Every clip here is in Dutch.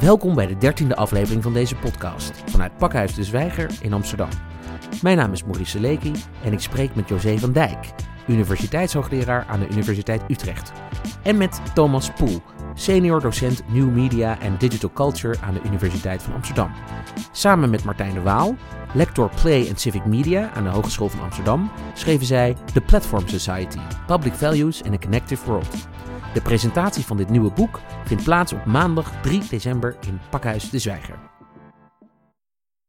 Welkom bij de dertiende aflevering van deze podcast vanuit Pakhuis de Zwijger in Amsterdam. Mijn naam is Maurice Seleki en ik spreek met José van Dijk, universiteitshoogleraar aan de Universiteit Utrecht. En met Thomas Poel, senior docent New Media en Digital Culture aan de Universiteit van Amsterdam. Samen met Martijn de Waal, lector Play and Civic Media aan de Hogeschool van Amsterdam, schreven zij The Platform Society: Public Values in a Connective World. De presentatie van dit nieuwe boek vindt plaats op maandag 3 december in Pakhuis de Zwijger.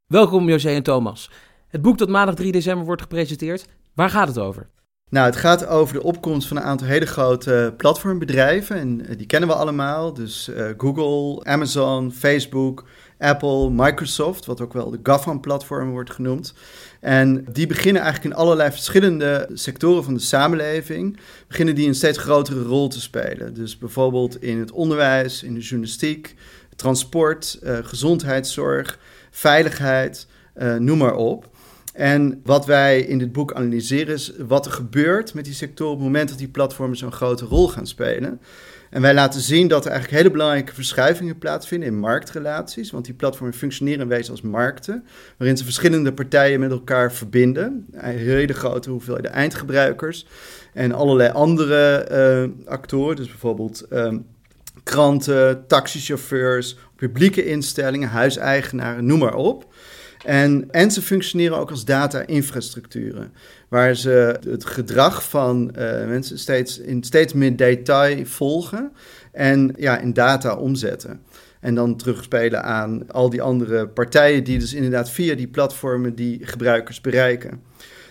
Welkom José en Thomas. Het boek dat maandag 3 december wordt gepresenteerd, waar gaat het over? Nou, het gaat over de opkomst van een aantal hele grote platformbedrijven. En eh, die kennen we allemaal. Dus uh, Google, Amazon, Facebook, Apple, Microsoft, wat ook wel de GAFAM-platform wordt genoemd. En die beginnen eigenlijk in allerlei verschillende sectoren van de samenleving, beginnen die een steeds grotere rol te spelen. Dus bijvoorbeeld in het onderwijs, in de journalistiek, transport, uh, gezondheidszorg, veiligheid, noem maar op. En wat wij in dit boek analyseren is wat er gebeurt met die sectoren op het moment dat die platformen zo'n grote rol gaan spelen. En wij laten zien dat er eigenlijk hele belangrijke verschuivingen plaatsvinden in marktrelaties. Want die platformen functioneren in wezen als markten, waarin ze verschillende partijen met elkaar verbinden. Een hele grote hoeveelheden eindgebruikers en allerlei andere uh, actoren. Dus bijvoorbeeld um, kranten, taxichauffeurs, publieke instellingen, huiseigenaren, noem maar op. En, en ze functioneren ook als data-infrastructuren, waar ze het gedrag van uh, mensen steeds, in steeds meer detail volgen en ja, in data omzetten. En dan terugspelen aan al die andere partijen die dus inderdaad via die platformen die gebruikers bereiken.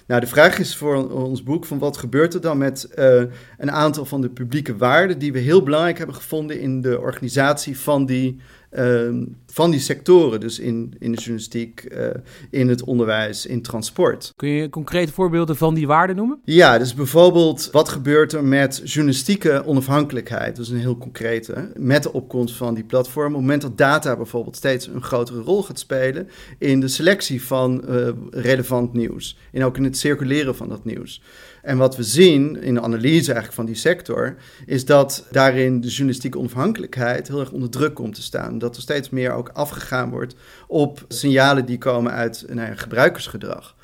Nou, de vraag is voor ons boek van wat gebeurt er dan met uh, een aantal van de publieke waarden die we heel belangrijk hebben gevonden in de organisatie van die Ehm, van die sectoren. Dus in, in de journalistiek, uh, in het onderwijs, in transport. Kun je concrete voorbeelden van die waarden noemen? Ja, dus bijvoorbeeld wat gebeurt er met journalistieke onafhankelijkheid? Dat is een heel concrete. Met de opkomst van die platform. Op het moment dat data bijvoorbeeld steeds een grotere rol gaat spelen in de selectie van uh, relevant nieuws. En ook in het circuleren van dat nieuws. En wat we zien in de analyse eigenlijk van die sector, is dat daarin de journalistieke onafhankelijkheid heel erg onder druk komt te staan. Dat er steeds meer ook afgegaan wordt op signalen die komen uit nou ja, gebruikersgedrag.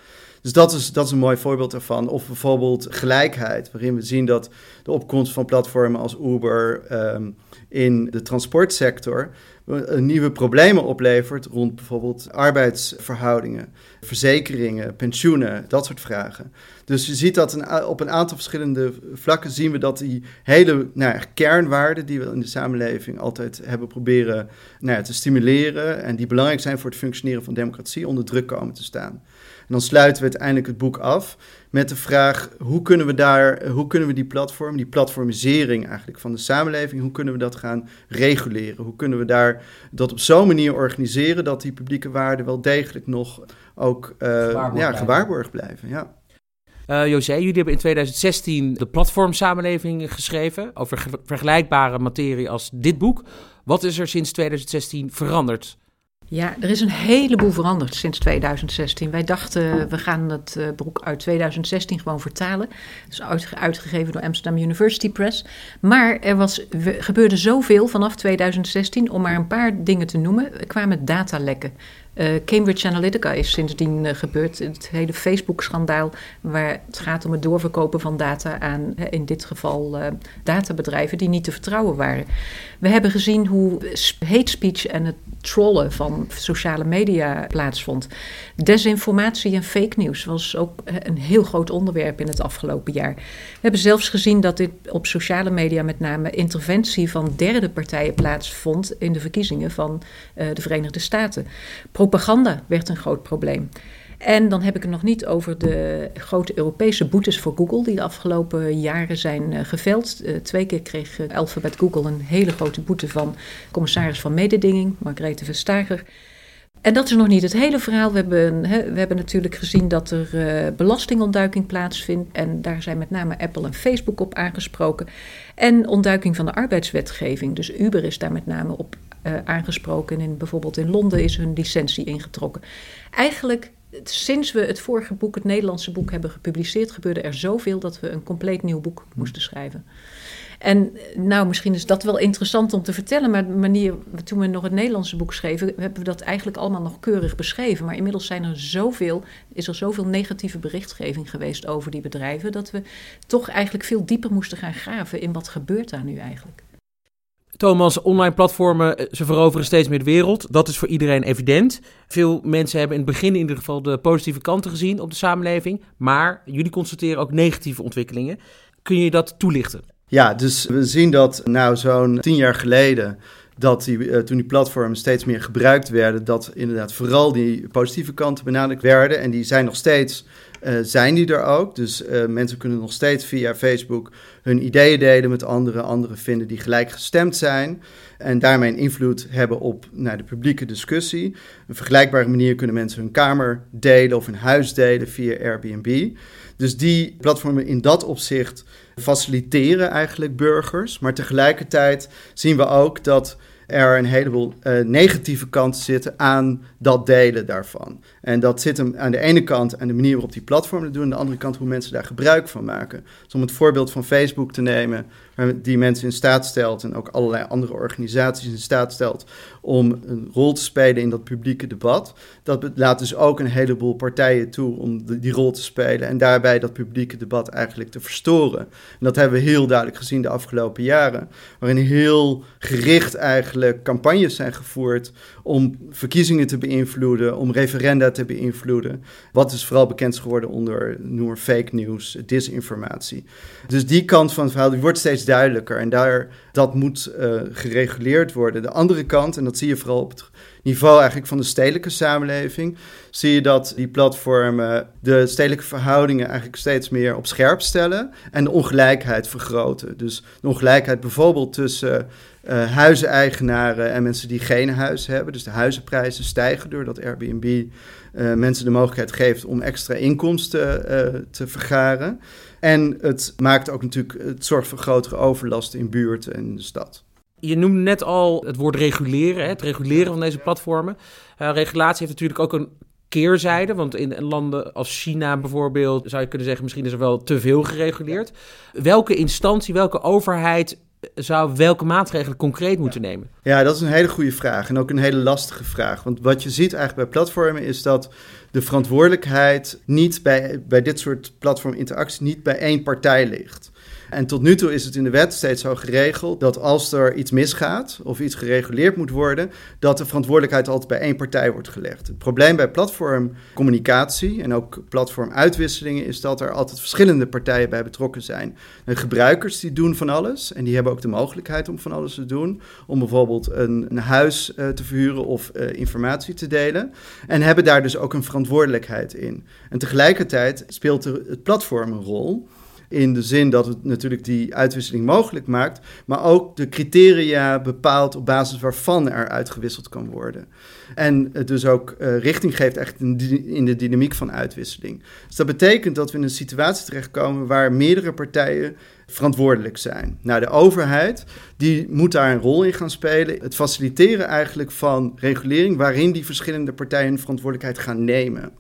Dus dat is, dat is een mooi voorbeeld daarvan. Of bijvoorbeeld gelijkheid, waarin we zien dat de opkomst van platformen als Uber um, in de transportsector nieuwe problemen oplevert rond bijvoorbeeld arbeidsverhoudingen, verzekeringen, pensioenen, dat soort vragen. Dus je ziet dat op een aantal verschillende vlakken zien we dat die hele nou kernwaarden die we in de samenleving altijd hebben proberen nou te stimuleren en die belangrijk zijn voor het functioneren van democratie onder druk komen te staan. En dan sluiten we uiteindelijk het boek af met de vraag: hoe kunnen we daar, hoe kunnen we die platform, die platformisering eigenlijk van de samenleving, hoe kunnen we dat gaan reguleren? Hoe kunnen we daar dat op zo'n manier organiseren dat die publieke waarden wel degelijk nog ook uh, gewaarborgd, ja, gewaarborgd blijven? Ja. Uh, José, jullie hebben in 2016 de platformsamenleving geschreven over vergelijkbare materie als dit boek. Wat is er sinds 2016 veranderd? Ja, er is een heleboel veranderd sinds 2016. Wij dachten, we gaan het uh, boek uit 2016 gewoon vertalen. Dus uitgegeven door Amsterdam University Press. Maar er was, gebeurde zoveel vanaf 2016, om maar een paar dingen te noemen. Kwamen datalekken. Uh, Cambridge Analytica is sindsdien uh, gebeurd. Het hele Facebook-schandaal, waar het gaat om het doorverkopen van data aan, in dit geval, uh, databedrijven die niet te vertrouwen waren. We hebben gezien hoe hate speech en het trollen van sociale media plaatsvond. Desinformatie en fake news was ook een heel groot onderwerp in het afgelopen jaar. We hebben zelfs gezien dat dit op sociale media met name interventie van derde partijen plaatsvond in de verkiezingen van de Verenigde Staten Propaganda werd een groot probleem. En dan heb ik het nog niet over de grote Europese boetes voor Google, die de afgelopen jaren zijn uh, geveld. Uh, twee keer kreeg uh, Alphabet Google een hele grote boete van commissaris van mededinging, Margrethe Vestager. En dat is nog niet het hele verhaal. We hebben, we hebben natuurlijk gezien dat er belastingontduiking plaatsvindt. En daar zijn met name Apple en Facebook op aangesproken. En ontduiking van de arbeidswetgeving. Dus Uber is daar met name op uh, aangesproken. In, bijvoorbeeld in Londen is hun licentie ingetrokken. Eigenlijk sinds we het vorige boek, het Nederlandse boek, hebben gepubliceerd, gebeurde er zoveel dat we een compleet nieuw boek moesten schrijven. En nou, misschien is dat wel interessant om te vertellen, maar de manier, toen we nog het Nederlandse boek schreven, hebben we dat eigenlijk allemaal nog keurig beschreven. Maar inmiddels zijn er zoveel, is er zoveel negatieve berichtgeving geweest over die bedrijven, dat we toch eigenlijk veel dieper moesten gaan graven in wat gebeurt daar nu eigenlijk. Thomas, online platformen, eh, ze veroveren steeds meer de wereld. Dat is voor iedereen evident. Veel mensen hebben in het begin in ieder geval de positieve kanten gezien op de samenleving. Maar jullie constateren ook negatieve ontwikkelingen. Kun je dat toelichten? Ja, dus we zien dat nou zo'n tien jaar geleden dat die, uh, toen die platformen steeds meer gebruikt werden, dat inderdaad vooral die positieve kanten benadrukt werden. En die zijn nog steeds, uh, zijn die er ook. Dus uh, mensen kunnen nog steeds via Facebook hun ideeën delen met anderen, anderen vinden die gelijkgestemd zijn. En daarmee invloed hebben op nou, de publieke discussie. Een vergelijkbare manier kunnen mensen hun kamer delen of hun huis delen via Airbnb. Dus die platformen in dat opzicht faciliteren eigenlijk burgers. Maar tegelijkertijd zien we ook dat er een heleboel uh, negatieve kanten zitten aan dat delen daarvan. En dat zit hem aan de ene kant aan de manier waarop die platformen doen, aan de andere kant hoe mensen daar gebruik van maken. Dus om het voorbeeld van Facebook te nemen, die mensen in staat stelt en ook allerlei andere organisaties in staat stelt om een rol te spelen in dat publieke debat. Dat laat dus ook een heleboel partijen toe om die rol te spelen en daarbij dat publieke debat eigenlijk te verstoren. En dat hebben we heel duidelijk gezien de afgelopen jaren, waarin heel gericht eigenlijk campagnes zijn gevoerd om verkiezingen te beïnvloeden, om referenda te beïnvloeden. Wat is vooral bekend geworden onder noem fake news, disinformatie. Dus die kant van het verhaal wordt steeds duidelijker en daar, dat moet uh, gereguleerd worden. De andere kant, en dat zie je vooral op het niveau eigenlijk van de stedelijke samenleving, zie je dat die platformen de stedelijke verhoudingen eigenlijk steeds meer op scherp stellen en de ongelijkheid vergroten. Dus de ongelijkheid bijvoorbeeld tussen uh, en mensen die geen huis hebben. Dus de huizenprijzen stijgen doordat Airbnb uh, mensen de mogelijkheid geeft om extra inkomsten uh, te vergaren. En het maakt ook natuurlijk, het zorgt voor grotere overlast in buurten en de stad. Je noemde net al het woord reguleren, het reguleren van deze platformen. regulatie heeft natuurlijk ook een keerzijde. Want in landen als China bijvoorbeeld zou je kunnen zeggen, misschien is er wel te veel gereguleerd. Welke instantie, welke overheid zou welke maatregelen concreet moeten nemen? Ja, dat is een hele goede vraag en ook een hele lastige vraag. Want wat je ziet eigenlijk bij platformen is dat de verantwoordelijkheid niet bij, bij dit soort platforminteracties niet bij één partij ligt. En tot nu toe is het in de wet steeds zo geregeld dat als er iets misgaat of iets gereguleerd moet worden, dat de verantwoordelijkheid altijd bij één partij wordt gelegd. Het probleem bij platformcommunicatie en ook platformuitwisselingen is dat er altijd verschillende partijen bij betrokken zijn. De gebruikers die doen van alles en die hebben ook de mogelijkheid om van alles te doen, om bijvoorbeeld een, een huis uh, te verhuren of uh, informatie te delen en hebben daar dus ook een verantwoordelijkheid in. En tegelijkertijd speelt er het platform een rol in de zin dat het natuurlijk die uitwisseling mogelijk maakt, maar ook de criteria bepaalt op basis waarvan er uitgewisseld kan worden. En het dus ook uh, richting geeft echt in de dynamiek van uitwisseling. Dus dat betekent dat we in een situatie terechtkomen waar meerdere partijen verantwoordelijk zijn. Nou, de overheid die moet daar een rol in gaan spelen. Het faciliteren eigenlijk van regulering waarin die verschillende partijen verantwoordelijkheid gaan nemen.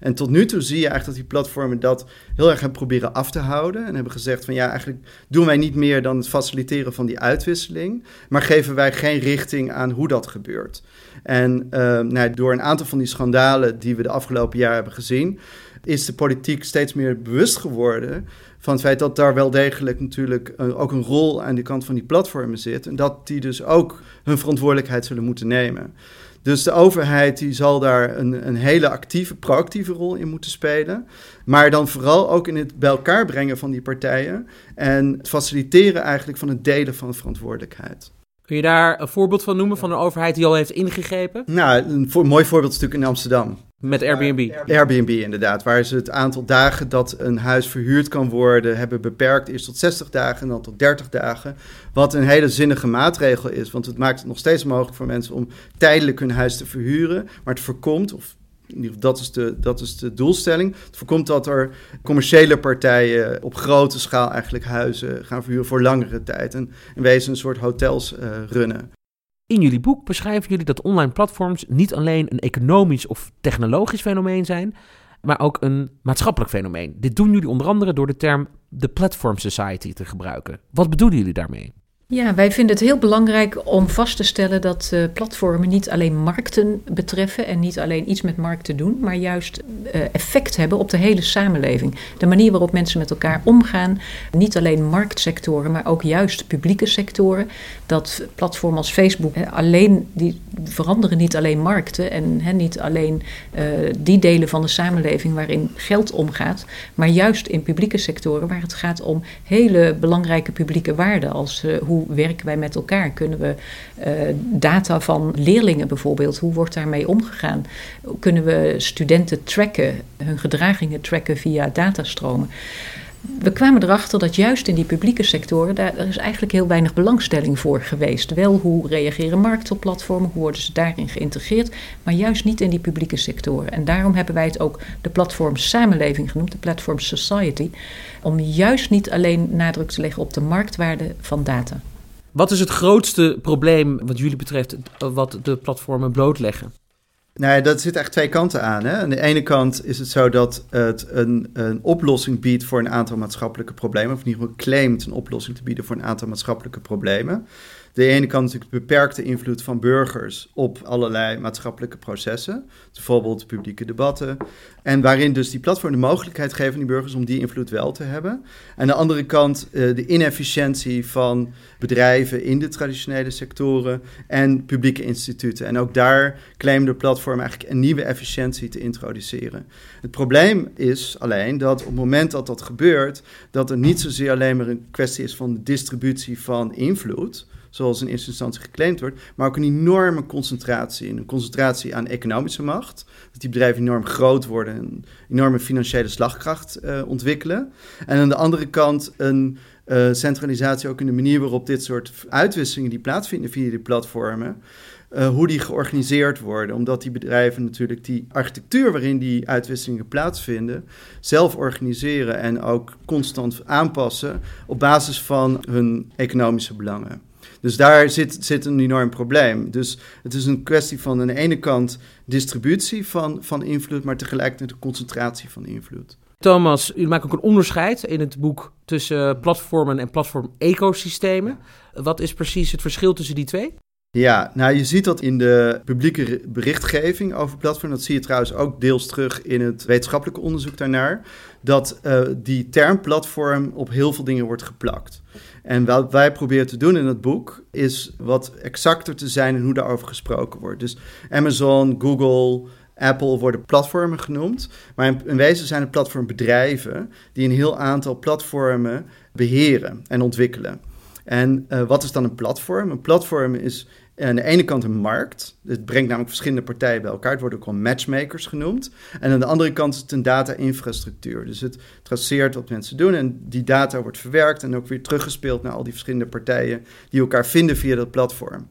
En tot nu toe zie je eigenlijk dat die platformen dat heel erg hebben proberen af te houden. En hebben gezegd van ja, eigenlijk doen wij niet meer dan het faciliteren van die uitwisseling. Maar geven wij geen richting aan hoe dat gebeurt. En uh, nou, door een aantal van die schandalen die we de afgelopen jaren hebben gezien, is de politiek steeds meer bewust geworden van het feit dat daar wel degelijk natuurlijk uh, ook een rol aan de kant van die platformen zit. En dat die dus ook hun verantwoordelijkheid zullen moeten nemen. Dus de overheid die zal daar een, een hele actieve, proactieve rol in moeten spelen. Maar dan vooral ook in het bij elkaar brengen van die partijen. En het faciliteren eigenlijk van het delen van verantwoordelijkheid. Kun je daar een voorbeeld van noemen van een overheid die al heeft ingegrepen? Nou, een, voor, een mooi voorbeeld is natuurlijk in Amsterdam. Met Airbnb? Airbnb inderdaad, waar ze het aantal dagen dat een huis verhuurd kan worden hebben beperkt. Eerst tot 60 dagen en dan tot 30 dagen. Wat een hele zinnige maatregel is, want het maakt het nog steeds mogelijk voor mensen om tijdelijk hun huis te verhuren. Maar het voorkomt, of dat is, de, dat is de doelstelling. Het voorkomt dat er commerciële partijen op grote schaal eigenlijk huizen gaan verhuren voor langere tijd. En in wezen een soort hotels uh, runnen. In jullie boek beschrijven jullie dat online platforms niet alleen een economisch of technologisch fenomeen zijn, maar ook een maatschappelijk fenomeen. Dit doen jullie onder andere door de term de Platform Society te gebruiken. Wat bedoelen jullie daarmee? Ja, wij vinden het heel belangrijk om vast te stellen dat uh, platformen niet alleen markten betreffen en niet alleen iets met markten doen, maar juist uh, effect hebben op de hele samenleving. De manier waarop mensen met elkaar omgaan, niet alleen marktsectoren, maar ook juist publieke sectoren. Dat platformen als Facebook alleen die veranderen niet alleen markten en niet alleen uh, die delen van de samenleving waarin geld omgaat, maar juist in publieke sectoren waar het gaat om hele belangrijke publieke waarden als hoe hoe werken wij met elkaar? Kunnen we uh, data van leerlingen bijvoorbeeld, hoe wordt daarmee omgegaan? Kunnen we studenten tracken, hun gedragingen tracken via datastromen? We kwamen erachter dat juist in die publieke sectoren, daar is eigenlijk heel weinig belangstelling voor geweest. Wel hoe reageren markten op platformen, hoe worden ze daarin geïntegreerd, maar juist niet in die publieke sectoren. En daarom hebben wij het ook de platform samenleving genoemd, de platform society, om juist niet alleen nadruk te leggen op de marktwaarde van data. Wat is het grootste probleem wat jullie betreft, wat de platformen blootleggen? Nou, dat zit echt twee kanten aan. Hè? Aan de ene kant is het zo dat het een, een oplossing biedt voor een aantal maatschappelijke problemen, of in ieder geval claimt een oplossing te bieden voor een aantal maatschappelijke problemen de ene kant natuurlijk de beperkte invloed van burgers op allerlei maatschappelijke processen. Bijvoorbeeld publieke debatten. En waarin dus die platform de mogelijkheid geven aan die burgers om die invloed wel te hebben. Aan de andere kant uh, de inefficiëntie van bedrijven in de traditionele sectoren en publieke instituten. En ook daar claimen de platform eigenlijk een nieuwe efficiëntie te introduceren. Het probleem is alleen dat op het moment dat dat gebeurt, dat er niet zozeer alleen maar een kwestie is van de distributie van invloed zoals in eerste instantie geclaimd wordt, maar ook een enorme concentratie. Een concentratie aan economische macht. Dat die bedrijven enorm groot worden en enorme financiële slagkracht uh, ontwikkelen. En aan de andere kant een uh, centralisatie ook in de manier waarop dit soort uitwisselingen die plaatsvinden via die platformen. Uh, hoe die georganiseerd worden. Omdat die bedrijven natuurlijk die architectuur waarin die uitwisselingen plaatsvinden, zelf organiseren en ook constant aanpassen op basis van hun economische belangen. Dus daar zit, zit een enorm probleem. Dus het is een kwestie van aan de ene kant distributie van, van invloed, maar tegelijkertijd de concentratie van invloed. Thomas, u maakt ook een onderscheid in het boek tussen platformen en platform-ecosystemen. Wat is precies het verschil tussen die twee? Ja, nou je ziet dat in de publieke berichtgeving over platform. Dat zie je trouwens ook deels terug in het wetenschappelijke onderzoek daarnaar. Dat uh, die term platform op heel veel dingen wordt geplakt. En wat wij proberen te doen in het boek is wat exacter te zijn in hoe daarover gesproken wordt. Dus Amazon, Google, Apple worden platformen genoemd. Maar in wezen zijn het platformbedrijven die een heel aantal platformen beheren en ontwikkelen. En uh, wat is dan een platform? Een platform is aan de ene kant een markt. Het brengt namelijk verschillende partijen bij elkaar. Het wordt ook wel matchmakers genoemd. En aan de andere kant is het een data-infrastructuur. Dus het traceert wat mensen doen en die data wordt verwerkt en ook weer teruggespeeld naar al die verschillende partijen die elkaar vinden via dat platform.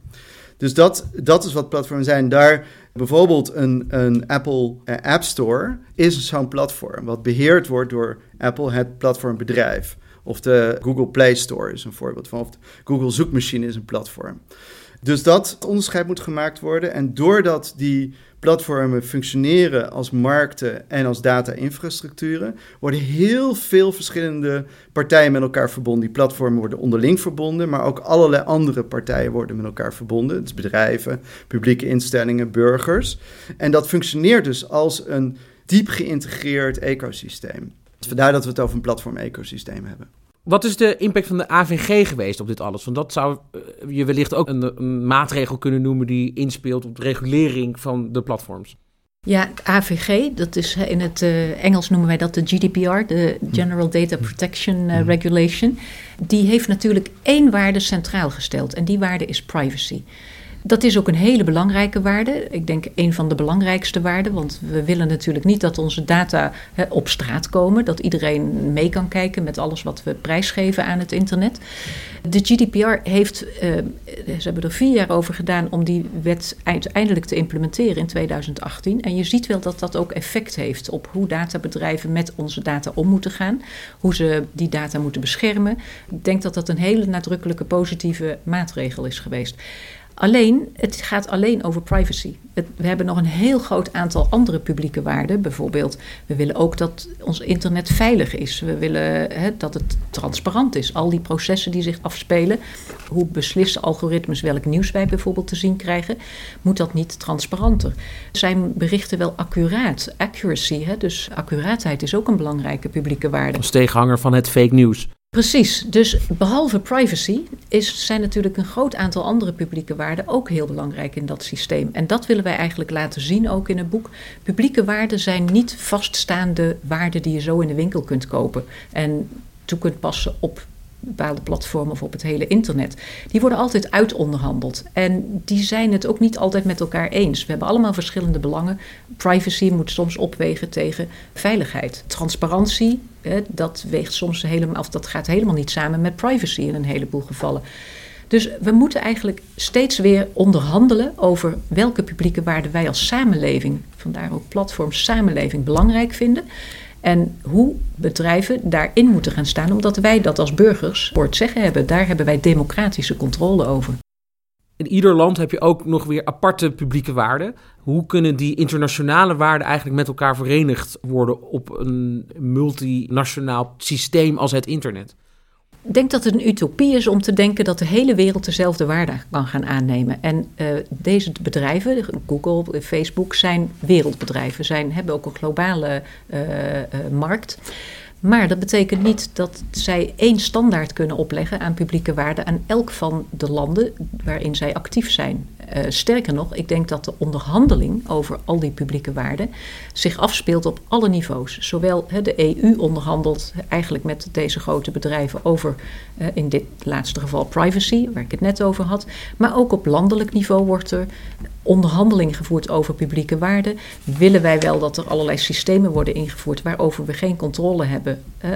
Dus dat, dat is wat platformen zijn. Daar bijvoorbeeld een, een Apple eh, App Store is zo'n platform, wat beheerd wordt door Apple, het platformbedrijf. Of de Google Play Store is een voorbeeld van. Of de Google Zoekmachine is een platform. Dus dat onderscheid moet gemaakt worden. En doordat die platformen functioneren als markten en als data-infrastructuren, worden heel veel verschillende partijen met elkaar verbonden. Die platformen worden onderling verbonden, maar ook allerlei andere partijen worden met elkaar verbonden. Dus bedrijven, publieke instellingen, burgers. En dat functioneert dus als een diep geïntegreerd ecosysteem. Vandaar dat we het over een platform-ecosysteem hebben. Wat is de impact van de AVG geweest op dit alles? Want dat zou eh, je wellicht ook een, een maatregel kunnen noemen die inspeelt op de regulering van de platforms. Ja, AVG, dat is in het uh, Engels noemen wij dat de GDPR, de General Data Protection uh, Regulation. Die heeft natuurlijk één waarde centraal gesteld en die waarde is privacy. Dat is ook een hele belangrijke waarde. Ik denk een van de belangrijkste waarden, want we willen natuurlijk niet dat onze data op straat komen, dat iedereen mee kan kijken met alles wat we prijsgeven aan het internet. De GDPR heeft, uh, ze hebben er vier jaar over gedaan om die wet uiteindelijk te implementeren in 2018. En je ziet wel dat dat ook effect heeft op hoe databedrijven met onze data om moeten gaan, hoe ze die data moeten beschermen. Ik denk dat dat een hele nadrukkelijke positieve maatregel is geweest. Alleen, het gaat alleen over privacy. we hebben nog een heel groot aantal andere publieke waarden. Bijvoorbeeld, we willen ook dat ons internet veilig is. We willen dat het transparant is. Al die processen die zich afspelen, hoe beslissen algoritmes welk nieuws wij bijvoorbeeld te zien krijgen, moet dat niet transparanter. Zijn berichten wel accuraat? Accuracy, dus accuraatheid is ook een belangrijke publieke waarde. Als tegenhanger van het fake news. Precies, dus behalve privacy is, zijn natuurlijk een groot aantal andere publieke waarden ook heel belangrijk in dat systeem. En dat willen wij eigenlijk laten zien ook in het boek. Publieke waarden zijn niet vaststaande waarden die je zo in de winkel kunt kopen en toe kunt passen op bepaalde platformen of op het hele internet. Die worden altijd uitonderhandeld. En die zijn het ook niet altijd met elkaar eens. We hebben allemaal verschillende belangen. Privacy moet soms opwegen tegen veiligheid. Transparantie, dat weegt soms helemaal, of dat gaat helemaal niet samen met privacy in een heleboel gevallen. Dus we moeten eigenlijk steeds weer onderhandelen over welke publieke waarden wij als samenleving, vandaar ook platform samenleving, belangrijk vinden. En hoe bedrijven daarin moeten gaan staan, omdat wij dat als burgers voor het zeggen hebben. Daar hebben wij democratische controle over. In ieder land heb je ook nog weer aparte publieke waarden. Hoe kunnen die internationale waarden eigenlijk met elkaar verenigd worden op een multinationaal systeem als het internet? Ik denk dat het een utopie is om te denken dat de hele wereld dezelfde waarde kan gaan aannemen. En uh, deze bedrijven, Google, Facebook, zijn wereldbedrijven, zijn, hebben ook een globale uh, uh, markt. Maar dat betekent niet dat zij één standaard kunnen opleggen aan publieke waarden aan elk van de landen waarin zij actief zijn. Uh, sterker nog, ik denk dat de onderhandeling over al die publieke waarden zich afspeelt op alle niveaus. Zowel de EU onderhandelt eigenlijk met deze grote bedrijven over, uh, in dit laatste geval privacy, waar ik het net over had. Maar ook op landelijk niveau wordt er onderhandeling gevoerd over publieke waarden. Willen wij wel dat er allerlei systemen worden ingevoerd waarover we geen controle hebben uh,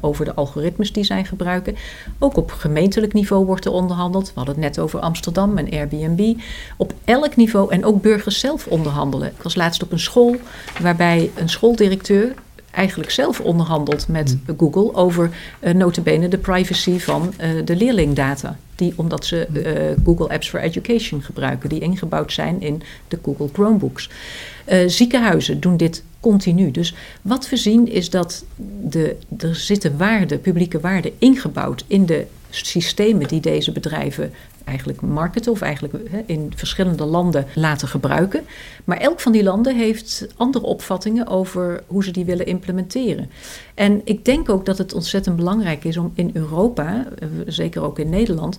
over de algoritmes die zij gebruiken? Ook op gemeentelijk niveau wordt er onderhandeld. We hadden het net over Amsterdam en Airbnb. Op elk niveau en ook burgers zelf onderhandelen. Ik was laatst op een school waarbij een schooldirecteur eigenlijk zelf onderhandelt met mm. Google over uh, notabene de privacy van uh, de leerlingdata. Die, omdat ze uh, Google Apps for Education gebruiken, die ingebouwd zijn in de Google Chromebooks. ziekenhuizen doen dit continu. Dus wat we zien is dat de, er zitten waarden, publieke waarden, ingebouwd in de systemen die deze bedrijven eigenlijk marketen of eigenlijk in verschillende landen laten gebruiken. Maar elk van die landen heeft andere opvattingen over hoe ze die willen implementeren. En ik denk ook dat het ontzettend belangrijk is om in Europa, eh, zeker ook in Nederland,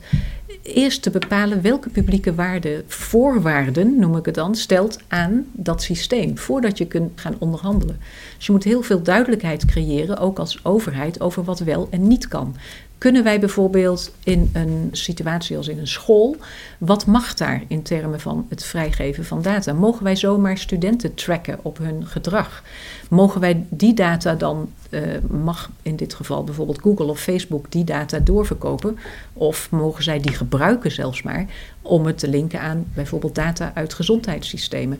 eerst te bepalen welke publieke waarden, voorwaarden noem ik het dan, stelt aan dat systeem voordat je kunt gaan onderhandelen. Dus je moet heel veel duidelijkheid creëren, ook als overheid, over wat wel en niet kan. Kunnen wij bijvoorbeeld in een situatie als in een school, wat mag daar in termen van het vrijgeven van data? Mogen wij zomaar studenten tracken op hun gedrag? Mogen wij die data dan, uh, mag in dit geval bijvoorbeeld Google of Facebook die data doorverkopen? Of mogen zij die gebruiken zelfs maar om het te linken aan bijvoorbeeld data uit gezondheidssystemen?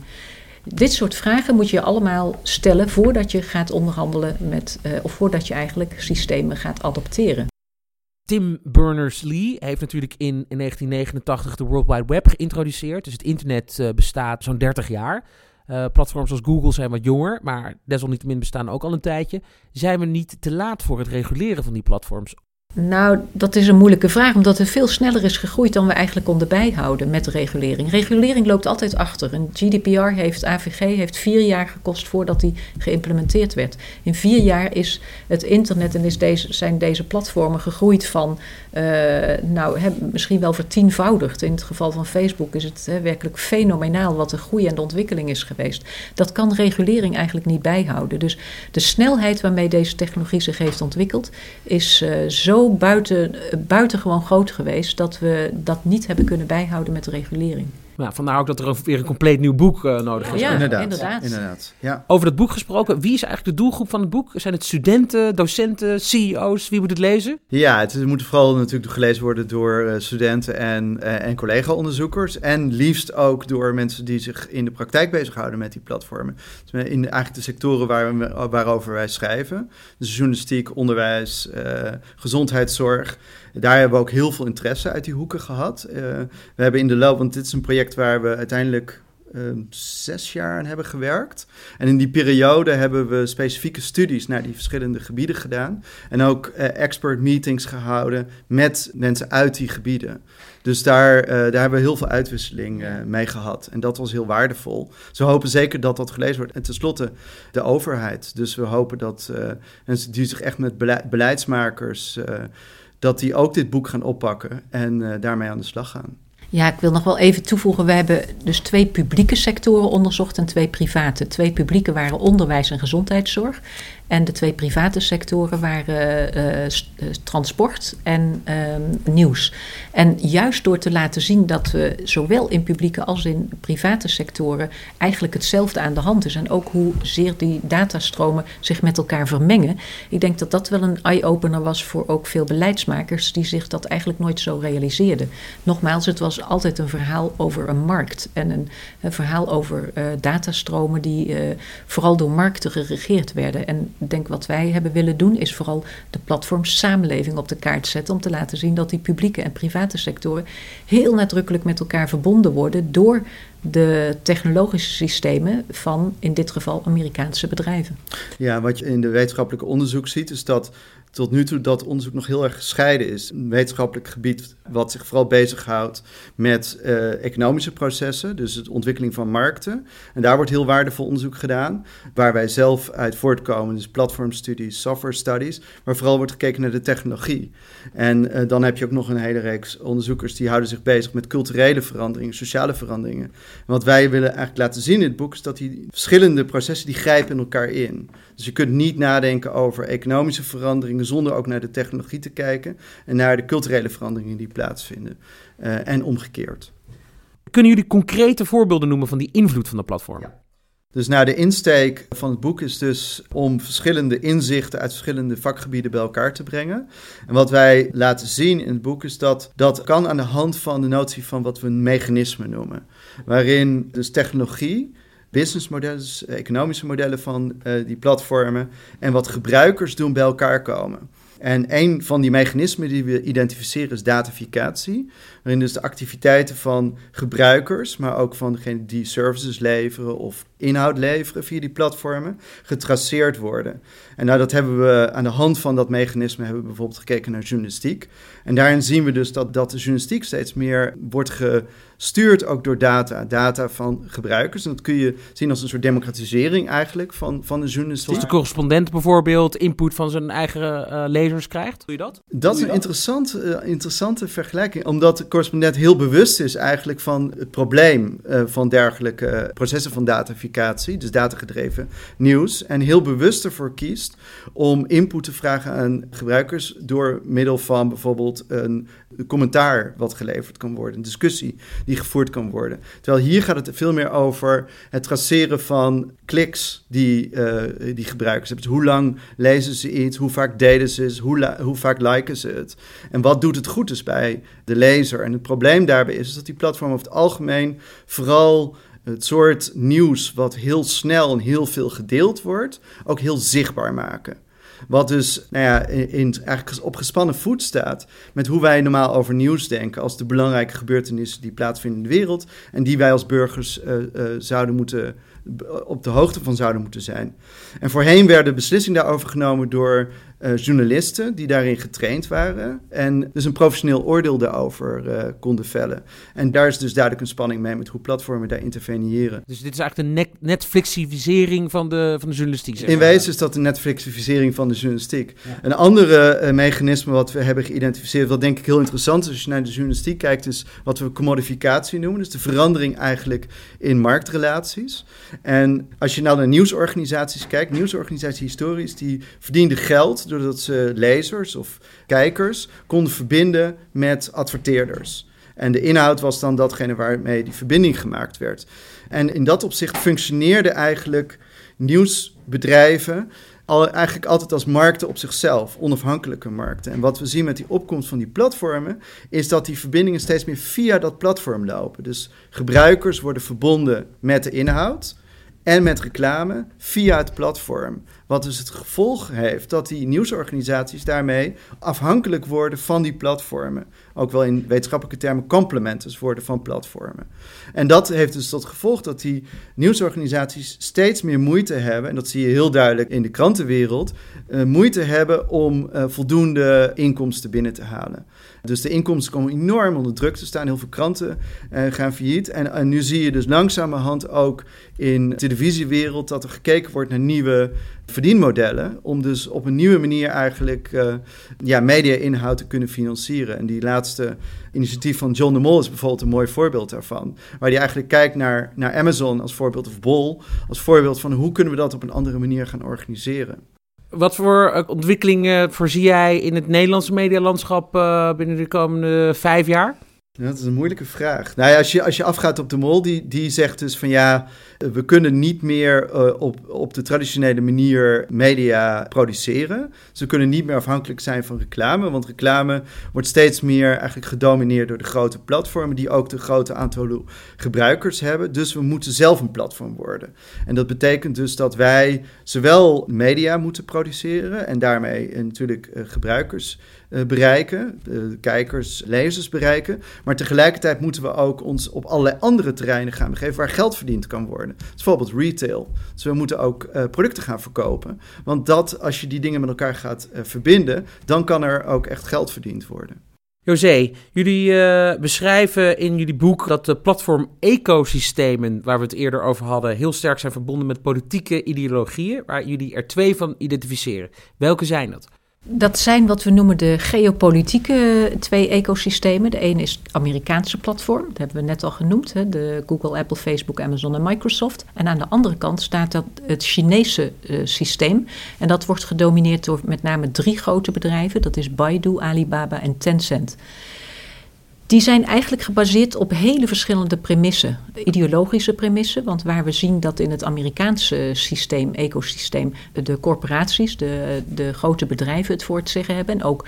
Dit soort vragen moet je allemaal stellen voordat je gaat onderhandelen met, uh, of voordat je eigenlijk systemen gaat adopteren. Tim Berners-Lee heeft natuurlijk in, in 1989 de World Wide Web geïntroduceerd. Dus het internet uh, bestaat zo'n 30 jaar. Uh, platforms als Google zijn wat jonger, maar desalniettemin bestaan ook al een tijdje. Zijn we niet te laat voor het reguleren van die platforms? Nou, dat is een moeilijke vraag, omdat het veel sneller is gegroeid dan we eigenlijk konden bijhouden met regulering. Regulering loopt altijd achter. Een GDPR heeft, AVG heeft vier jaar gekost voordat die geïmplementeerd werd. In vier jaar is het internet en is deze, zijn deze platformen gegroeid van, uh, nou, misschien wel vertienvoudigd. In het geval van Facebook is het werkelijk fenomenaal wat de groei en de ontwikkeling is geweest. Dat kan regulering eigenlijk niet bijhouden. Dus de snelheid waarmee deze technologie zich heeft ontwikkeld is uh, zo buiten, buitengewoon groot geweest dat we dat niet hebben kunnen bijhouden met de regulering. Nou, vandaar ook dat er weer een compleet nieuw boek uh, nodig is. Ja, inderdaad. inderdaad. inderdaad. Ja. Over dat boek gesproken, wie is eigenlijk de doelgroep van het boek? Zijn het studenten, docenten, CEO's? Wie moet het lezen? Ja, het, moet vooral natuurlijk gelezen worden door uh, studenten en, uh, en collega-onderzoekers. En liefst ook door mensen die zich in de praktijk bezighouden met die platformen. Dus in eigenlijk de sectoren waar we, waarover wij schrijven. Dus journalistiek, onderwijs, gezondheidszorg. Daar hebben we ook heel veel interesse uit die hoeken gehad. we hebben in de loop, want dit is een project waar we uiteindelijk um, zes jaar aan hebben gewerkt. En in die periode hebben we specifieke studies naar die verschillende gebieden gedaan. En ook uh, expert meetings gehouden met mensen uit die gebieden. Dus daar, uh, daar hebben we heel veel uitwisseling uh, mee gehad. En dat was heel waardevol. Dus we hopen zeker dat dat gelezen wordt. En tenslotte de overheid. Dus we hopen dat mensen die zich echt met beleid, beleidsmakers... dat die ook dit boek gaan oppakken en daarmee aan de slag gaan. Ja, ik wil nog wel even toevoegen. We hebben dus twee publieke sectoren onderzocht en twee private. Twee publieke waren onderwijs en gezondheidszorg. En de twee private sectoren waren uh, transport en uh, nieuws. En juist door te laten zien dat we zowel in publieke als in private sectoren eigenlijk hetzelfde aan de hand is. En ook hoezeer die datastromen zich met elkaar vermengen. Ik denk dat dat wel een eye-opener was voor ook veel beleidsmakers die zich dat eigenlijk nooit zo realiseerden. Nogmaals, het was altijd een verhaal over een markt. En een, verhaal over datastromen die vooral door markten geregeerd werden. En denk wat wij hebben willen doen, is vooral de platformsamenleving op de kaart zetten. Om te laten zien dat die publieke en private sectoren heel nadrukkelijk met elkaar verbonden worden door de technologische systemen van in dit geval Amerikaanse bedrijven. Ja, wat je in de wetenschappelijke onderzoek ziet, is dat tot nu toe dat onderzoek nog heel erg gescheiden is. Een wetenschappelijk gebied wat zich vooral bezighoudt met uh, economische processen, dus de ontwikkeling van markten. En daar wordt heel waardevol onderzoek gedaan, waar wij zelf uit voortkomen, dus platformstudies, software studies, maar vooral wordt gekeken naar de technologie. En uh, dan heb je ook nog een hele reeks onderzoekers die houden zich bezig met culturele veranderingen, sociale veranderingen. En wat wij willen eigenlijk laten zien in het boek is dat die verschillende processen die grijpen in elkaar in. Dus je kunt niet nadenken over economische veranderingen zonder ook naar de technologie te kijken en naar de culturele veranderingen die plaatsvinden. Uh, en omgekeerd. Kunnen jullie concrete voorbeelden noemen van die invloed van de platform? Ja. Dus nou, de insteek van het boek is dus om verschillende inzichten uit verschillende vakgebieden bij elkaar te brengen. En wat wij laten zien in het boek is dat dat kan aan de hand van de notie van wat we een mechanisme noemen. Waarin dus technologie businessmodellen, dus economische modellen van uh, die platformen en wat gebruikers doen bij elkaar komen. En een van die mechanismen die we identificeren is dataficatie, waarin dus de activiteiten van gebruikers, maar ook van degenen die services leveren of inhoud leveren via die platformen, getraceerd worden. En nou, dat hebben we aan de hand van dat mechanisme hebben we bijvoorbeeld gekeken naar journalistiek. En daarin zien we dus dat, dat de journalistiek steeds meer wordt gestuurd ook door data, data van gebruikers. En dat kun je zien als een soort democratisering eigenlijk van, van de journalistiek. Zoals de correspondent bijvoorbeeld input van zijn eigen uh, lezers krijgt. Doe je dat? Dat is een interessant, uh, interessante vergelijking, omdat de correspondent heel bewust is eigenlijk van het probleem uh, van dergelijke processen van dataficatie, dus datagedreven nieuws, en heel bewust ervoor kiest om input te vragen aan gebruikers door middel van bijvoorbeeld een commentaar wat geleverd kan worden, een discussie die gevoerd kan worden. Terwijl hier gaat het veel meer over het traceren van kliks die, uh, die gebruikers hebben. Dus hoe lang lezen ze iets, hoe vaak delen ze het, hoe, hoe vaak liken ze het. En wat doet het goed dus bij de lezer. En het probleem daarbij is, is dat die platformen over het algemeen vooral het soort nieuws wat heel snel en heel veel gedeeld wordt, ook heel zichtbaar maken. Wat dus nou ja, in, eigenlijk op gespannen voet staat met hoe wij normaal over nieuws denken als de belangrijke gebeurtenissen die plaatsvinden in de wereld en die wij als burgers uh, uh, zouden moeten op de hoogte van zouden moeten zijn. En voorheen werden beslissingen daarover genomen door uh, journalisten die daarin getraind waren en dus een professioneel oordeel daarover uh, konden vellen. En daar is dus duidelijk een spanning mee met hoe platformen daar interveneren. Dus dit is eigenlijk de Netflixifisering van de, van de journalistiek? In wezen is dat de Netflixifisering van de journalistiek. Ja. Een andere uh, mechanisme wat we hebben geïdentificeerd, wat denk ik heel interessant is als je naar de journalistiek kijkt, is wat we commodificatie noemen. Dus de verandering eigenlijk in marktrelaties. En als je nou naar nieuwsorganisaties kijkt, nieuwsorganisaties historisch, die verdienden geld doordat ze lezers of kijkers konden verbinden met adverteerders. En de inhoud was dan datgene waarmee die verbinding gemaakt werd. En in dat opzicht functioneerden eigenlijk nieuwsbedrijven al, eigenlijk altijd als markten op zichzelf, onafhankelijke markten. En wat we zien met die opkomst van die platformen, is dat die verbindingen steeds meer via dat platform lopen. Dus gebruikers worden verbonden met de inhoud en met reclame via het platform. Wat dus het gevolg heeft dat die nieuwsorganisaties daarmee afhankelijk worden van die platformen. Ook wel in wetenschappelijke termen complementers worden van platformen. En dat heeft dus tot gevolg dat die nieuwsorganisaties steeds meer moeite hebben, en dat zie je heel duidelijk in de krantenwereld, uh, moeite hebben om uh, voldoende inkomsten binnen te halen. Dus de inkomsten komen enorm onder druk te staan. Heel veel kranten uh, gaan failliet. En, en, nu zie je dus langzamerhand ook in de televisiewereld dat er gekeken wordt naar nieuwe verdienmodellen. Om dus op een nieuwe manier eigenlijk uh, ja, media-inhoud te kunnen financieren. En die laatste initiatief van John de Mol is bijvoorbeeld een mooi voorbeeld daarvan. Waar hij eigenlijk kijkt naar, naar Amazon als voorbeeld of Bol. Als voorbeeld van hoe kunnen we dat op een andere manier gaan organiseren. Wat voor eh, ontwikkelingen voorzie jij in het Nederlandse medialandschap uh, binnen de komende vijf jaar? Dat is een moeilijke vraag. Nou als je, als je afgaat op de mol, die, die zegt dus van ja, we kunnen niet meer uh, op, op de traditionele manier media produceren. Ze kunnen niet meer afhankelijk zijn van reclame, want reclame wordt steeds meer eigenlijk gedomineerd door de grote platformen die ook de grote aantal gebruikers hebben. Dus we moeten zelf een platform worden. En dat betekent dus dat wij zowel media moeten produceren en daarmee natuurlijk uh, gebruikers bereiken, kijkers, lezers bereiken. Maar tegelijkertijd moeten we ook ons op allerlei andere terreinen gaan begeven waar geld verdiend kan worden. Dus bijvoorbeeld retail. Dus we moeten ook uh, producten gaan verkopen. Want dat, als je die dingen met elkaar gaat verbinden, dan kan er ook echt geld verdiend worden. José, jullie beschrijven in jullie boek dat de platform-ecosystemen, waar we het eerder over hadden, heel sterk zijn verbonden met politieke ideologieën, waar jullie er twee van identificeren. Welke zijn dat? Dat zijn wat we noemen de geopolitieke twee ecosystemen. De ene is het Amerikaanse platform, dat hebben we net al genoemd. Hè, de Google, Apple, Facebook, Amazon en Microsoft. En aan de andere kant staat dat het Chinese uh, systeem. En dat wordt gedomineerd door met name drie grote bedrijven. Dat is Baidu, Alibaba en Tencent die zijn eigenlijk gebaseerd op hele verschillende premissen. Ideologische premissen, want waar we zien dat in het Amerikaanse systeem, ecosysteem, de corporaties, de, de grote bedrijven het voor het zeggen hebben. En ook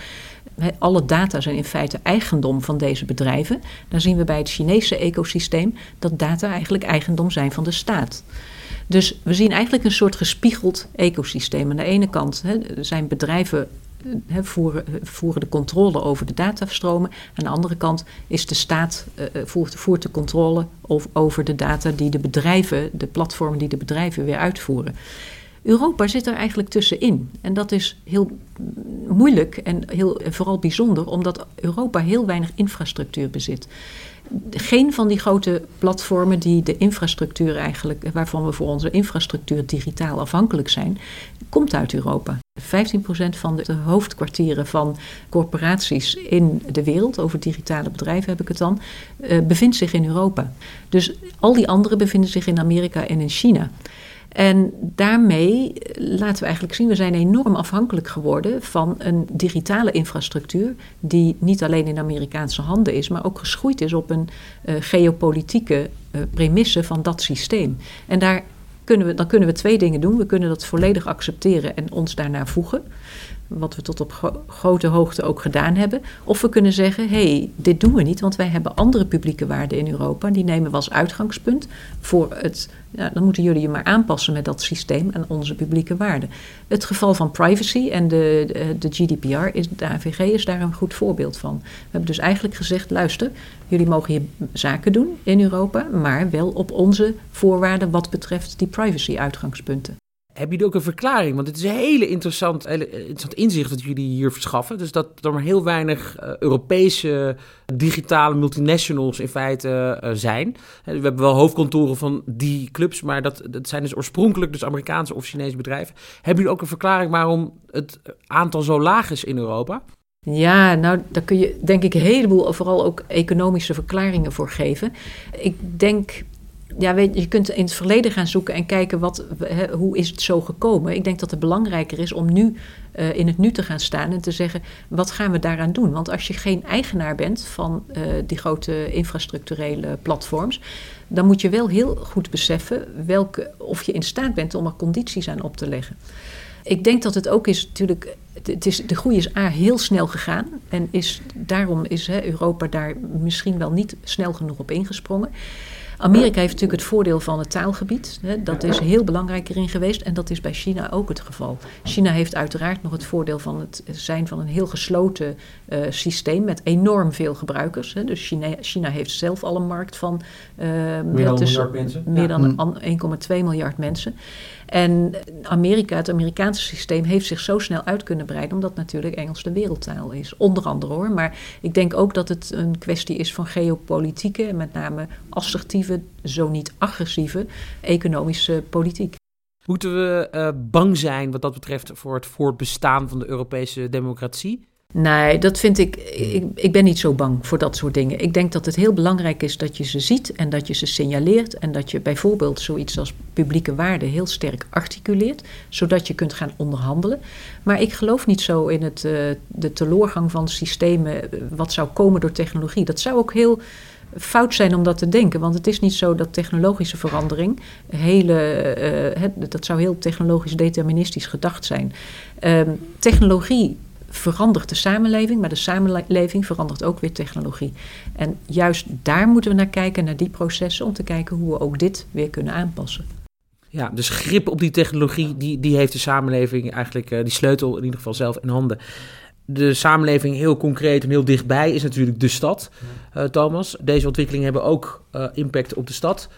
alle data zijn in feite eigendom van deze bedrijven. Dan zien we bij het Chinese ecosysteem dat data eigenlijk eigendom zijn van de staat. Dus we zien eigenlijk een soort gespiegeld ecosysteem. Aan de ene kant zijn bedrijven voeren, voeren de controle over de datastromen. Aan de andere kant is de staat uh, voert, voert, de controle over de data die de bedrijven, de platformen die de bedrijven weer uitvoeren. Europa zit er eigenlijk tussenin. En dat is heel moeilijk en heel, vooral bijzonder, omdat Europa heel weinig infrastructuur bezit geen van die grote platformen die de infrastructuur eigenlijk, waarvan we voor onze infrastructuur digitaal afhankelijk zijn, komt uit Europa. 15% van de hoofdkwartieren van corporaties in de wereld, over digitale bedrijven heb ik het dan, uh, bevindt zich in Europa. Dus al die anderen bevinden zich in Amerika en in China. En daarmee laten we eigenlijk zien, we zijn enorm afhankelijk geworden van een digitale infrastructuur die niet alleen in Amerikaanse handen is, maar ook geschoeid is op een uh, geopolitieke uh, premisse van dat systeem. En daar kunnen we, dan kunnen we twee dingen doen. We kunnen dat volledig accepteren en ons daarnaar voegen wat we tot op grote hoogte ook gedaan hebben. Of we kunnen zeggen, hé, hey, dit doen we niet, want wij hebben andere publieke waarden in Europa. Die nemen we als uitgangspunt voor het, ja, dan moeten jullie je maar aanpassen met dat systeem en onze publieke waarden. Het geval van privacy en de, de, de GDPR, is, de AVG is daar een goed voorbeeld van. We hebben dus eigenlijk gezegd, luister, jullie mogen hier zaken doen in Europa, maar wel op onze voorwaarden wat betreft die privacy uitgangspunten. Hebben jullie ook een verklaring? Want het is een hele interessant, hele interessant inzicht dat jullie hier verschaffen. Dus dat er maar heel weinig uh, Europese digitale multinationals in feite uh, zijn. We hebben wel hoofdkantoren van die clubs, maar dat, dat zijn dus oorspronkelijk dus Amerikaanse of Chinese bedrijven. Hebben jullie ook een verklaring waarom het aantal zo laag is in Europa? Ja, nou, daar kun je denk ik een heleboel, vooral ook economische verklaringen voor geven. Ik denk ja, je kunt in het verleden gaan zoeken en kijken wat, hoe is het zo gekomen. Ik denk dat het belangrijker is om nu uh, in het nu te gaan staan en te zeggen: wat gaan we daaraan doen? Want als je geen eigenaar bent van uh, die grote infrastructurele platforms, dan moet je wel heel goed beseffen welke, of je in staat bent om er condities aan op te leggen. Ik denk dat het ook is natuurlijk. Het is, de groei is A heel snel gegaan. En is, daarom is hè, Europa daar misschien wel niet snel genoeg op ingesprongen. Amerika heeft natuurlijk het voordeel van het taalgebied. Hè, dat is heel belangrijk erin geweest en dat is bij China ook het geval. China heeft uiteraard nog het voordeel van het zijn van een heel gesloten uh, systeem met enorm veel gebruikers. Hè. Dus China, China, heeft zelf al een markt van uh, meer dan, is, mensen. Meer dan 1,2 miljard mensen. En Amerika, het Amerikaanse systeem, heeft zich zo snel uit kunnen breiden, omdat natuurlijk Engels de wereldtaal is. Onder andere hoor. Maar ik denk ook dat het een kwestie is van geopolitieke en met name assertieve, zo niet agressieve, economische politiek. Moeten we uh, bang zijn wat dat betreft voor het voortbestaan van de Europese democratie? Nee, dat vind ik, ik. Ik ben niet zo bang voor dat soort dingen. Ik denk dat het heel belangrijk is dat je ze ziet en dat je ze signaleert. En dat je bijvoorbeeld zoiets als publieke waarde heel sterk articuleert, zodat je kunt gaan onderhandelen. Maar ik geloof niet zo in het, uh, de teleurgang van systemen, eh, wat zou komen door technologie. Dat zou ook heel fout zijn om dat te denken. Want het is niet zo dat technologische verandering hele. Uh, dat zou heel technologisch deterministisch gedacht zijn. Uh, technologie verandert de samenleving, maar de samenleving verandert ook weer technologie. En juist daar moeten we naar kijken, naar die processen, om te kijken hoe we ook dit weer kunnen aanpassen. Ja, dus grip op die technologie, die, die heeft de samenleving eigenlijk, uh, die sleutel in ieder geval zelf in handen. De samenleving heel concreet en heel dichtbij is natuurlijk de stad, Thomas. Deze ontwikkelingen hebben ook uh, impact op de stad.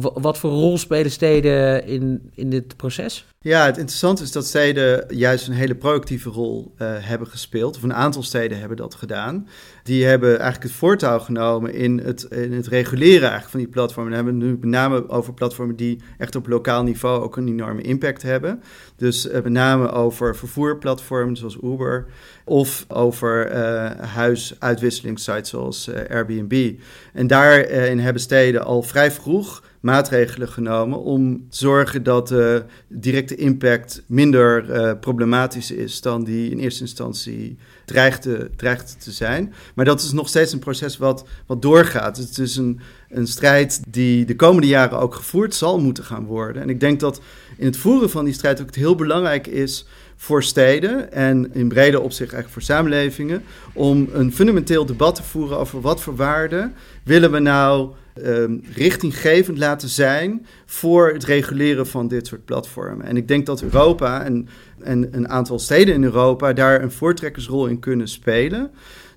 Wat voor rol spelen steden in, in dit proces? Ja, het interessante is dat steden juist een hele proactieve rol uh, hebben gespeeld. Of een aantal steden hebben dat gedaan. Die hebben eigenlijk het voortouw genomen in het, in het reguleren eigenlijk van die platformen. Dan hebben we nu met name over platformen die echt op lokaal niveau ook een enorme impact hebben. Dus uh, met name over vervoerplatforms zoals Uber. Of over uh, huisuitwisselingssites zoals Airbnb. En daarin hebben steden al vrij vroeg maatregelen genomen om te zorgen dat de directe impact minder uh, problematisch is dan die in eerste instantie dreigde, dreigde te zijn. Maar dat is nog steeds een proces wat, wat doorgaat. Het is een, een strijd die de komende jaren ook gevoerd zal moeten gaan worden. En ik denk dat in het voeren van die strijd ook het heel belangrijk is voor steden en in brede opzicht eigenlijk voor samenlevingen om een fundamenteel debat te voeren over wat voor waarden willen we nou um, richtinggevend laten zijn voor het reguleren van dit soort platformen. En ik denk dat Europa en, en een aantal steden in Europa daar een voortrekkersrol in kunnen spelen.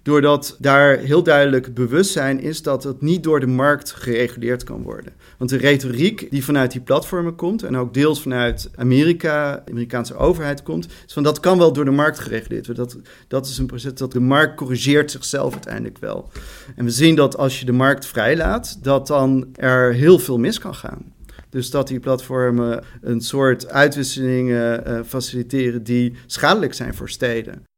Doordat daar heel duidelijk bewustzijn is dat het niet door de markt gereguleerd kan worden. Want de retoriek die vanuit die platformen komt en ook deels vanuit Amerika, de Amerikaanse overheid komt, is van dat kan wel door de markt gereguleerd worden. Dat, dat is een proces dat de markt corrigeert zichzelf uiteindelijk wel. En we zien dat als je de markt vrijlaat, dat dan er heel veel mis kan gaan. Dus dat die platformen een soort uitwisselingen uh, faciliteren die schadelijk zijn voor steden.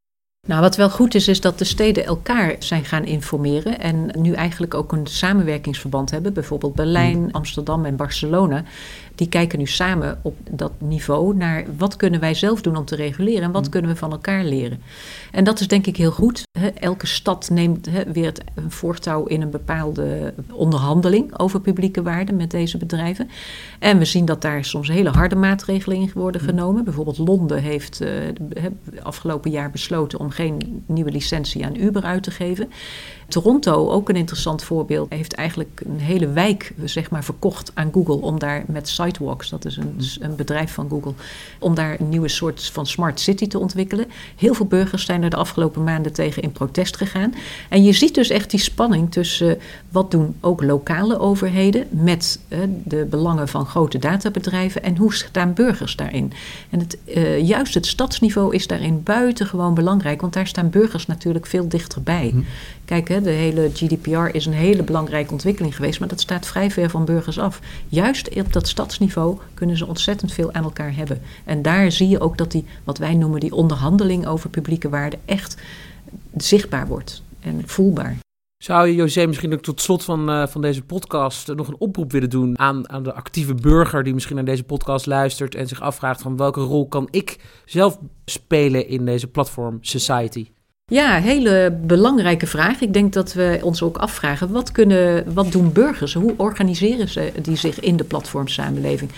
Nou, wat wel goed is, is dat de steden elkaar zijn gaan informeren en nu eigenlijk ook een samenwerkingsverband hebben. Bijvoorbeeld Berlijn, mm. Amsterdam en Barcelona die kijken nu samen op dat niveau naar wat kunnen wij zelf doen om te reguleren en wat mm. kunnen we van elkaar leren. En dat is denk ik heel goed. Elke stad neemt weer het voortouw in een bepaalde onderhandeling over publieke waarden met deze bedrijven. En we zien dat daar soms hele harde maatregelen in worden genomen. Bijvoorbeeld Londen heeft uh, afgelopen jaar besloten om geen nieuwe licentie aan Uber uit te geven. Toronto, ook een interessant voorbeeld, heeft eigenlijk een hele wijk zeg maar, verkocht aan Google om daar met Sidewalks, dat is een, een bedrijf van Google, om daar een nieuwe soort van smart city te ontwikkelen. Heel veel burgers zijn er de afgelopen maanden tegen in protest gegaan. En je ziet dus echt die spanning tussen wat doen ook lokale overheden met uh, de belangen van grote databedrijven en hoe staan burgers daarin. En het, uh, juist het stadsniveau is daarin buitengewoon belangrijk, want daar staan burgers natuurlijk veel dichterbij. Hm. Kijk, hè, de hele GDPR is een hele belangrijke ontwikkeling geweest, maar dat staat vrij ver van burgers af. Juist op dat stadsniveau kunnen ze ontzettend veel aan elkaar hebben. En daar zie je ook dat die, wat wij noemen, die onderhandeling over publieke waarden echt zichtbaar wordt en voelbaar. Zou je, José, misschien ook tot slot van, uh, van deze podcast nog een oproep willen doen aan, aan de actieve burger die misschien naar deze podcast luistert en zich afvraagt van welke rol kan ik zelf spelen in deze platform society? Ja, hele belangrijke vraag. Ik denk dat we ons ook afvragen: wat, kunnen, wat doen burgers? Hoe organiseren ze die zich in de platformsamenleving?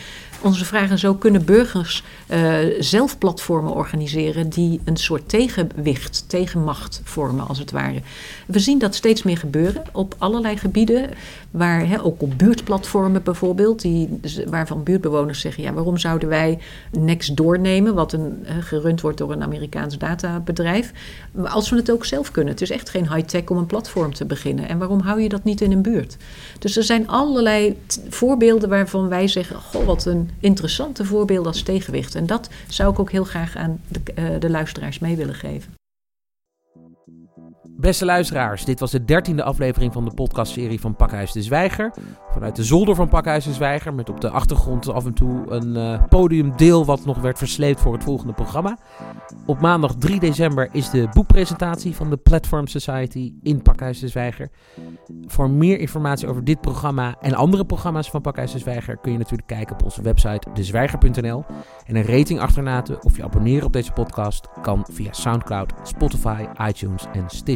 Onze vraag is kunnen burgers uh, zelf platformen organiseren die een soort tegenwicht, tegenmacht vormen, als het ware? We zien dat steeds meer gebeuren op allerlei gebieden, waar, ook op buurtplatformen bijvoorbeeld, die, waarvan buurtbewoners zeggen: ja, waarom zouden wij Next doornemen, wat een, gerund wordt door een Amerikaans databedrijf, als we het ook zelf kunnen? Het is echt geen high-tech om een platform te beginnen. En waarom hou je dat niet in een buurt? Dus er zijn allerlei voorbeelden waarvan wij zeggen: goh, wat een interessante voorbeelden als tegenwicht. En dat zou ik ook heel graag aan de, uh, de luisteraars mee willen geven. Beste luisteraars, dit was de dertiende aflevering van de podcastserie van Pakhuis de Zwijger. Vanuit de zolder van Pakhuis de Zwijger, met op de achtergrond af en toe een uh, podiumdeel wat nog werd versleept voor het volgende programma. Op maandag 3 december is de boekpresentatie van de Platform Society in Pakhuis de Zwijger. Voor meer informatie over dit programma en andere programma's van Pakhuis de Zwijger kun je natuurlijk kijken op onze website dezwijger.nl. En een rating achterlaten of je abonneren op deze podcast kan via Soundcloud, Spotify, iTunes en